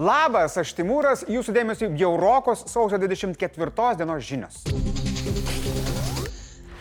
Labas, aš Timūras, jūsų dėmesio Jaurokos sausio 24 dienos žinios.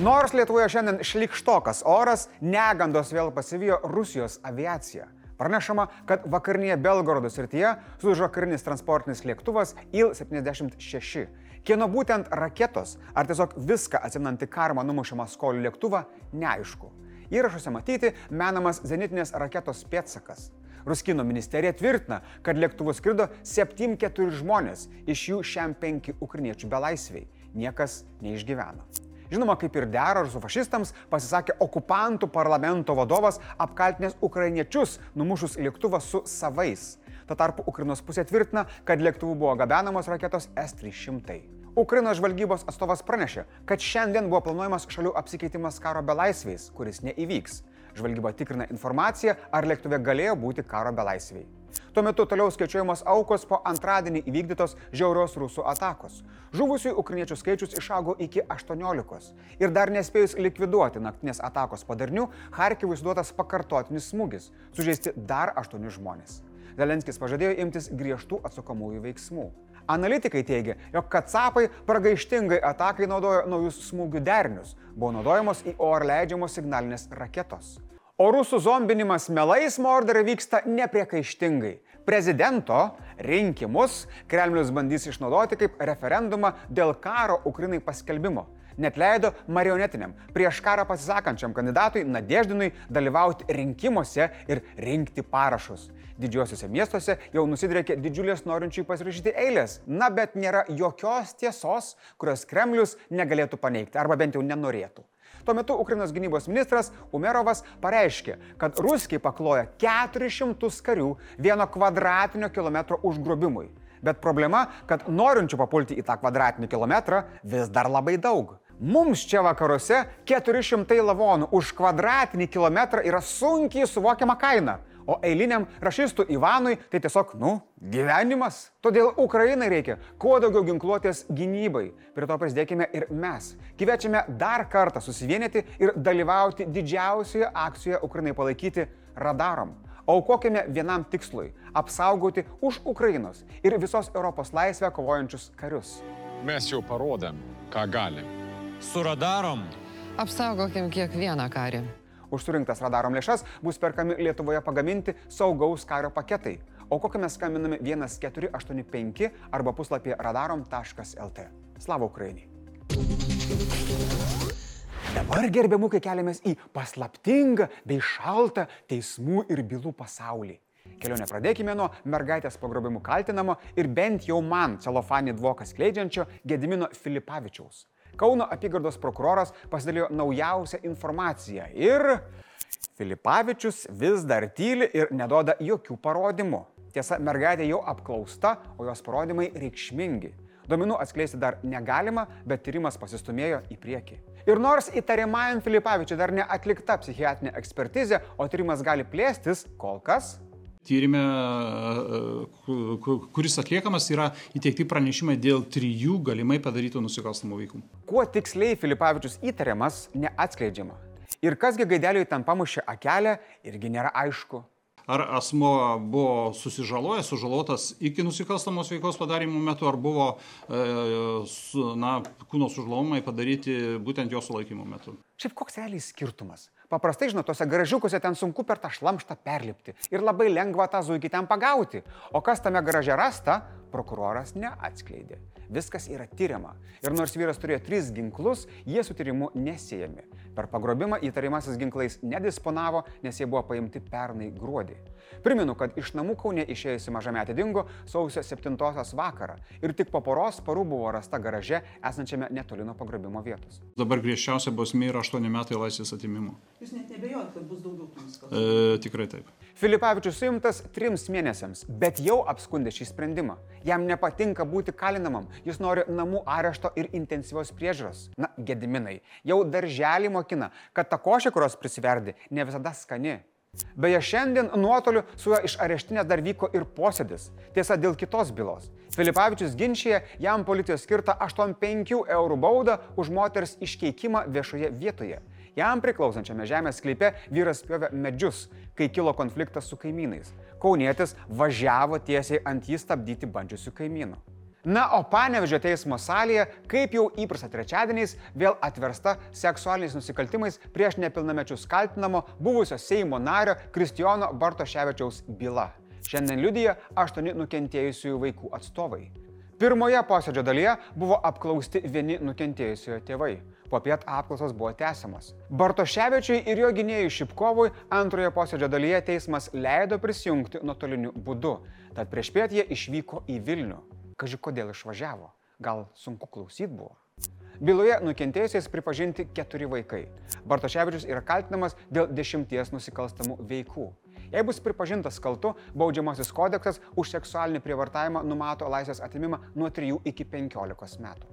Nors Lietuvoje šiandien šlikštokas oras, negandos vėl pasivijo Rusijos aviacija. Pranešama, kad vakarinėje Belgorodo srityje sužo karinis transportinis lėktuvas Il-76. Kieno būtent raketos, ar tiesiog viską atsinanti karma numušama skolių lėktuvą, neaišku. Įrašuose matyti menamas zenitinės raketos pėtsakas. Ruskino ministerija tvirtina, kad lėktuvu skrido 7-4 žmonės, iš jų šiam 5 ukriniečių belaisviai. Niekas neišgyveno. Žinoma, kaip ir dera su fašistams, pasisakė okupantų parlamento vadovas apkaltinęs ukrainiečius numušus lėktuvą su savais. Tuo tarpu Ukrainos pusė tvirtina, kad lėktuvų buvo gabenamos raketos S-300. Ukrainos žvalgybos atstovas pranešė, kad šiandien buvo planuojamas šalių apsikeitimas karo belaisviais, kuris neįvyks. Žvalgyba tikrina informaciją, ar lėktuve galėjo būti karo belaisviai. Tuo metu toliau skaičiuojamos aukos po antradienį įvykdytos žiaurios rusų atakos. Žuvusių ukrainiečių skaičius išaugo iki 18. Ir dar nespėjus likviduoti naktinės atakos padarnių, Harkivui suduotas pakartotinis smūgis. Sužeisti dar 8 žmonės. Zelenskis pažadėjo imtis griežtų atsakomųjų veiksmų. Analitikai teigia, jog kacapai pragaištingai atakai naudojo naujus smūgių derinius, buvo naudojamos į orą leidžiamos signalinės raketos. O rusų zombinimas melais Mordore vyksta nepriekaištingai. Prezidento rinkimus Kremlius bandys išnaudoti kaip referendumą dėl karo Ukrinai paskelbimo. Net leido marionetiniam, prieš karą pasisakančiam kandidatui Nadeždinui dalyvauti rinkimuose ir rinkti parašus. Didžiuosiuose miestuose jau nusidrėkė didžiulės norinčių pasirašyti eilės. Na, bet nėra jokios tiesos, kurios Kremlius negalėtų paneigti arba bent jau nenorėtų. Tuo metu Ukrainos gynybos ministras Umerovas pareiškė, kad ruskiai pakloja 400 karių vieno kvadratinio kilometro užgrobimui. Bet problema, kad norinčių papulti į tą kvadratinį kilometrą vis dar labai daug. Mums čia vakaruose 400 lavonų už kvadratinį kilometrą yra sunkiai suvokiama kaina. O eiliniam rašistų Ivanui tai tiesiog, nu, gyvenimas. Todėl Ukrainai reikia kuo daugiau ginkluotės gynybai. Prie to prisidėkime ir mes. Kviečiame dar kartą susivienyti ir dalyvauti didžiausioje akcijoje Ukrainai palaikyti radarom. Aukokime vienam tikslui - apsaugoti už Ukrainos ir visos Europos laisvę kovojančius karius. Mes jau parodėm, ką galim. Su radarom. Apsaugokim kiekvieną karį. Už surinktas radarom lėšas bus perkami Lietuvoje pagaminti saugaus kario paketai. O kokią mes skambiname 1485 arba puslapį radarom.lt. Slavo Ukrainai. Dabar gerbiamukai keliamės į paslaptingą bei šaltą teismų ir bylų pasaulį. Kelionę pradėkime nuo mergaitės pagrobimų kaltinamo ir bent jau man celofanį dvoką skleidžiančio Gedimino Filipavičiaus. Kauno apygardos prokuroras pasidalijo naujausią informaciją ir Filipavičius vis dar tyli ir nedoda jokių parodymų. Tiesa, mergaitė jau apklausta, o jos parodymai reikšmingi. Domenų atskleisti dar negalima, bet tyrimas pasistumėjo į priekį. Ir nors įtariamajam Filipavičiui dar neatlikta psichiatrinė ekspertizė, o tyrimas gali plėstis, kol kas Tyrime, kuris atliekamas, yra įteikti pranešimai dėl trijų galimai padarytų nusikalstamų veikų. Kuo tiksliai Filipavičius įtariamas, neatskleidžiama. Ir kasgi gaideliui tam pamušė akelę, irgi nėra aišku. Ar asmo buvo susižalojęs, sužalotas iki nusikalstamos veikos padarimo metu, ar buvo e, na, kūno sužalomai padaryti būtent jo sulaikymo metu. Šiaip koks realiai skirtumas? Paprastai, žinot, tose garažiukuose ten sunku per tą šlamštą perlipti ir labai lengva tą zuikį ten pagauti. O kas tame garaže rasta, prokuroras neatskleidė. Viskas yra tyriama. Ir nors vyras turėjo tris ginklus, jie su tyrimu nesėjami. Per pagrobimą įtariamasis ginklais nedisponavo, nes jie buvo paimti pernai gruodį. Primenu, kad iš namų Kaune išėjusi mažametė dingo sausio 7 vakarą ir tik po poros parų buvo rasta garaže esančiame netoli nuo pagrobimo vietos. Dabar griežčiausia bausmė yra 8 metai laisvės atimimo. Jūs net nebejojate, kad bus daugiau tų nusikaltimų? E, tikrai taip. Filipavičius suimtas trims mėnesiams, bet jau apskundė šį sprendimą. Jam nepatinka būti kalinamam, jis nori namų arešto ir intensyvios priežiūros. Na, gediminai, jau darželį mokina, kad ta košė, kurios prisiverdi, ne visada skani. Beje, šiandien nuotoliu su juo iš areštinės dar vyko ir posėdis. Tiesa, dėl kitos bylos. Filipavičius ginčyje jam policijos skirta 85 eurų baudą už moters iškeikimą viešoje vietoje. Jam priklausančiame žemės sklype vyras pjovė medžius, kai kilo konfliktas su kaimynais. kaunietis važiavo tiesiai ant jį stabdyti bandžiusių kaimynų. Na, o Panevežio teismo salėje, kaip jau įprasta trečiadieniais, vėl atversta seksualiniais nusikaltimais prieš nepilnamečius kaltinamo buvusio Seimo nario Kristijono Bartoševičiaus byla. Šiandien liudyja aštuoni nukentėjusiųjų vaikų atstovai. Pirmoje posėdžio dalyje buvo apklausti vieni nukentėjusiojo tėvai. Popiet apklausos buvo tęsiamas. Bartoševičiui ir jo gynėjui Šipkovui antroje posėdžio dalyje teismas leido prisijungti nuotoliniu būdu, tad prieš piet jie išvyko į Vilnių. Kaži kodėl išvažiavo? Gal sunku klausyti buvo? Byloje nukentėjusiais pripažinti keturi vaikai. Bartoševičius yra kaltinamas dėl dešimties nusikalstamų veikų. Jei bus pripažintas kaltu, baudžiamasis kodeksas už seksualinį prievartavimą numato laisvės atimimą nuo 3 iki 15 metų.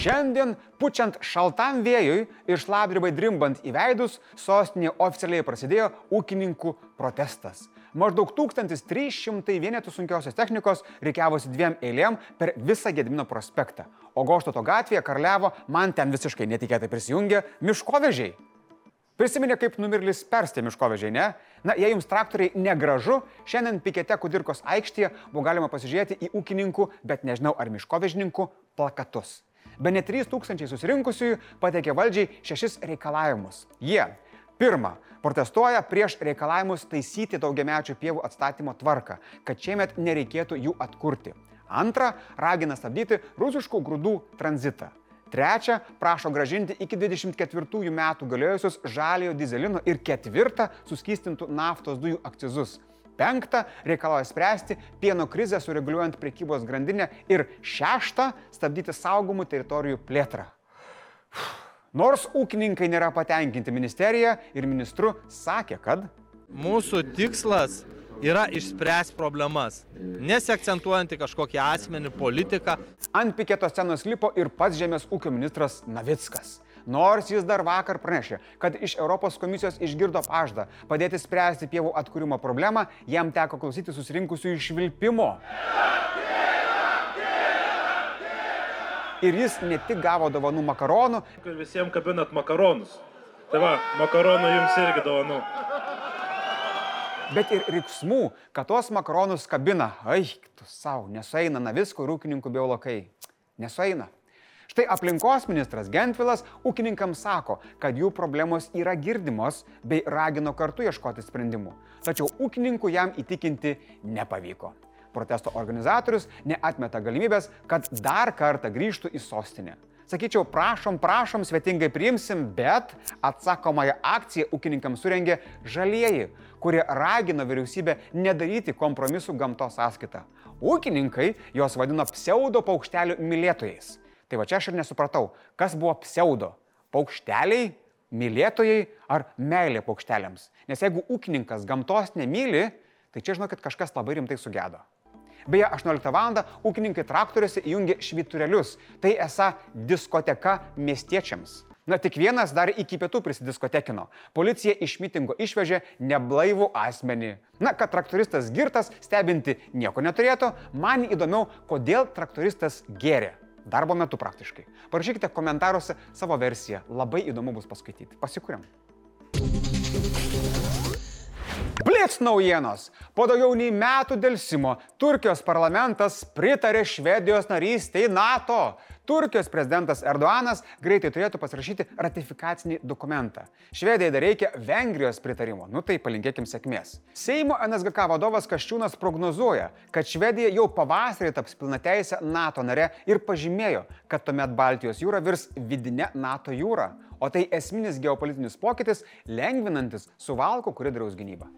Šiandien, pučiant šaltam vėjui ir šlapdribai drimbant į veidus, sostinėje oficialiai prasidėjo ūkininkų protestas. Maždaug 1300 vienetų sunkiosios technikos reikiavosi dviem eilėm per visą Gedimino prospektą. O Goštoto gatvėje karliavo, man ten visiškai netikėtai prisijungė, miškovežiai. Prisiminė, kaip numirlis perstė miškovežiai, ne? Na, jei jums traktoriai negražu, šiandien pikete Kudirkos aikštėje buvo galima pasižiūrėti į ūkininkų, bet nežinau ar miškovežininkų, plakatus. Be net 3000 susirinkusiųjų pateikė valdžiai šešis reikalavimus. Jie Pirma, protestuoja prieš reikalavimus taisyti daugiamečių pievų atstatymo tvarką, kad šiemet nereikėtų jų atkurti. Antra, ragina stabdyti rusiškų grūdų tranzitą. Trečia, prašo gražinti iki 24 metų galiojusius žaliojo dizelino ir ketvirta, suskystintų naftos dujų akcizus. Penkta, reikalauja spręsti pieno krizę sureguliuojant prekybos grandinę. Ir šešta, stabdyti saugomų teritorijų plėtrą. Nors ūkininkai nėra patenkinti ministerija ir ministru sakė, kad Mūsų tikslas yra išspręsti problemas, nesiakcentuojant į kažkokį asmenį, politiką. ant piketo scenos lipo ir pats žemės ūkio ministras Navickas. Nors jis dar vakar pranešė, kad iš Europos komisijos išgirdo pažadą padėti spręsti pievų atkūrimo problemą, jam teko klausyti susirinkusių išvilpimo. Ir jis ne tik gavo dovanų makaronų, Ir visiems kabinat makaronus. Tai va, makaronų jums irgi dovanų. bet ir riksmų, kad tuos makaronus kabina. Ai, tu savo, nesueina navisko ir ūkininkų biolokai. Nesueina. Štai aplinkos ministras Gentvilas ūkininkams sako, kad jų problemos yra girdimos bei ragino kartu ieškoti sprendimų. Tačiau ūkininkų jam įtikinti nepavyko. Protesto organizatorius neatmeta galimybės, kad dar kartą grįžtų į sostinę. Sakyčiau, prašom, prašom, svetingai priimsim, bet atsakomąją akciją ūkininkams surengė žalieji, kurie ragino vyriausybę nedaryti kompromisų gamtos sąskaitą. Ūkininkai juos vadino pseudo paukštelių mylėtojais. Tai va čia aš ir nesupratau, kas buvo pseudo - paukšteliai, mylėtojai ar meilė paukšteliams. Nes jeigu ūkininkas gamtos nemyli, tai čia žinokit kažkas labai rimtai sugedo. Beje, 18 val. ūkininkai traktoriuose įjungė švyturelius. Tai esą diskoteka miestiečiams. Na tik vienas dar iki pietų prisidiskotekino. Policija iš mitingo išvežė neblaivų asmenį. Na, kad traktoristas girtas, stebinti nieko neturėtų, man įdomiau, kodėl traktoristas gėrė. Darbo metu praktiškai. Parašykite komentaruose savo versiją. Labai įdomu bus paskaityti. Pasikūrėm. Blitz naujienos. Po daugiau nei metų dėlsimo Turkijos parlamentas pritarė Švedijos narystei NATO. Turkijos prezidentas Erdoanas greitai turėtų pasirašyti ratifikacinį dokumentą. Švedijai dar reikia Vengrijos pritarimo. Nu tai palinkėkim sėkmės. Seimo NSGK vadovas Kaščiūnas prognozuoja, kad Švedija jau pavasarį taps pilnateisė NATO nare ir pažymėjo, kad tuomet Baltijos jūra virs vidinė NATO jūra. O tai esminis geopolitinis pokytis, lengvinantis suvalko koridoriaus gynybą.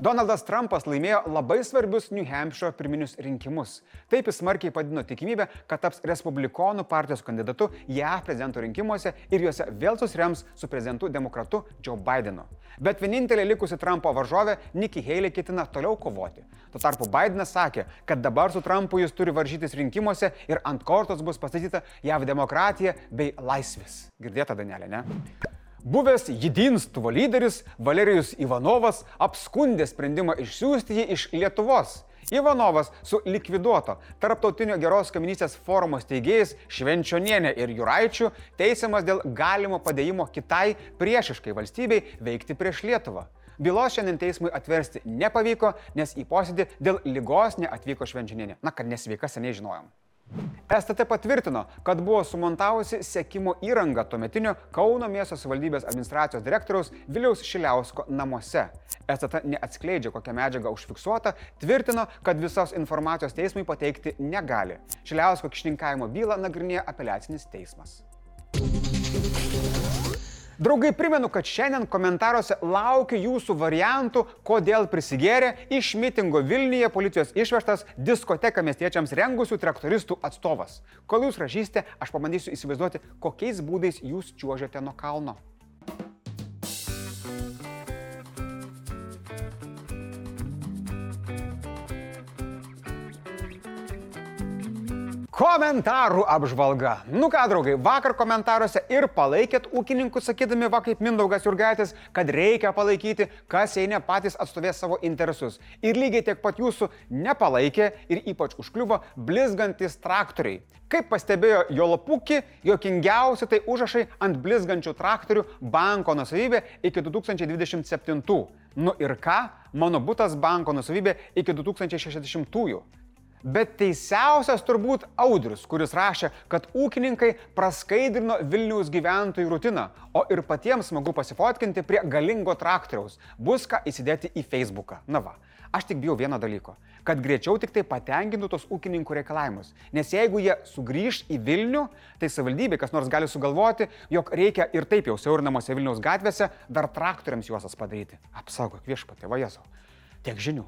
Donaldas Trumpas laimėjo labai svarbius New Hampshire pirminius rinkimus. Taip jis smarkiai padino tikimybę, kad taps Respublikonų partijos kandidatu JAV prezidento rinkimuose ir juose vėl susrems su prezidentu demokratu Joe Bidenu. Bet vienintelė likusi Trumpo varžovė Nikki Haley ketina toliau kovoti. Tuo tarpu Bidenas sakė, kad dabar su Trumpu jis turi varžytis rinkimuose ir ant kortos bus pastatyta JAV demokratija bei laisvės. Girdėta Danelė, ne? Buvęs jedinstvo lyderis Valerijus Ivanovas apskundė sprendimą išsiųsti jį iš Lietuvos. Ivanovas su likviduoto Tarptautinio geros kaiminystės forumo steigėjais Švenčionienė ir Juraičiu teisiamas dėl galimo padėjimo kitai priešiškai valstybei veikti prieš Lietuvą. Bylos šiandien teismui atversti nepavyko, nes į posėdį dėl lygos neatvyko švenčianinė. Na, kad nesveika seniai žinojom. STT patvirtino, kad buvo sumontavusi sekimo įrangą tuometinio Kauno miesto savivaldybės administracijos direktoriaus Viliaus Šiliausko namuose. STT neatskleidžia, kokią medžiagą užfiksuota, tvirtino, kad visos informacijos teismui pateikti negali. Šiliausko kišininkavimo bylą nagrinėja apeliacinis teismas. Draugai, primenu, kad šiandien komentaruose laukiu jūsų variantų, kodėl prisigėrė iš mitingo Vilniuje policijos išvežtas diskoteką miestiečiams rengusių traktoristų atstovas. Kol jūs rašysite, aš pabandysiu įsivaizduoti, kokiais būdais jūs čiuožiate nuo kalno. Komentarų apžvalga. Nu ką, draugai, vakar komentaruose ir palaikėt ūkininkus, sakydami, va kaip Mindaugas Jurgaitis, kad reikia palaikyti, kas jei ne patys atstovės savo interesus. Ir lygiai tiek pat jūsų nepalaikė ir ypač užkliuvo blizgantis traktoriai. Kaip pastebėjo Jolopukį, jokingiausi tai užrašai ant blizgančių traktorių banko nusavybė iki 2027. Nu ir ką? Mano būtas banko nusavybė iki 2060. Bet teisiausias turbūt Audrius, kuris rašė, kad ūkininkai praskaidrino Vilniaus gyventojų rutiną, o ir patiems smagu pasifotkinti prie galingo traktoriaus. Bus ką įsidėti į Facebooką. Na va, aš tik bijau vieno dalyko - kad greičiau tik tai patenkintų tos ūkininkų reikalavimus. Nes jeigu jie sugrįž į Vilnių, tai savivaldybė kas nors gali sugalvoti, jog reikia ir taip jau siaurinamose Vilniaus gatvėse dar traktoriams juosas padaryti. Apsaugok viešpatė, vajėzau. Tiek žinių.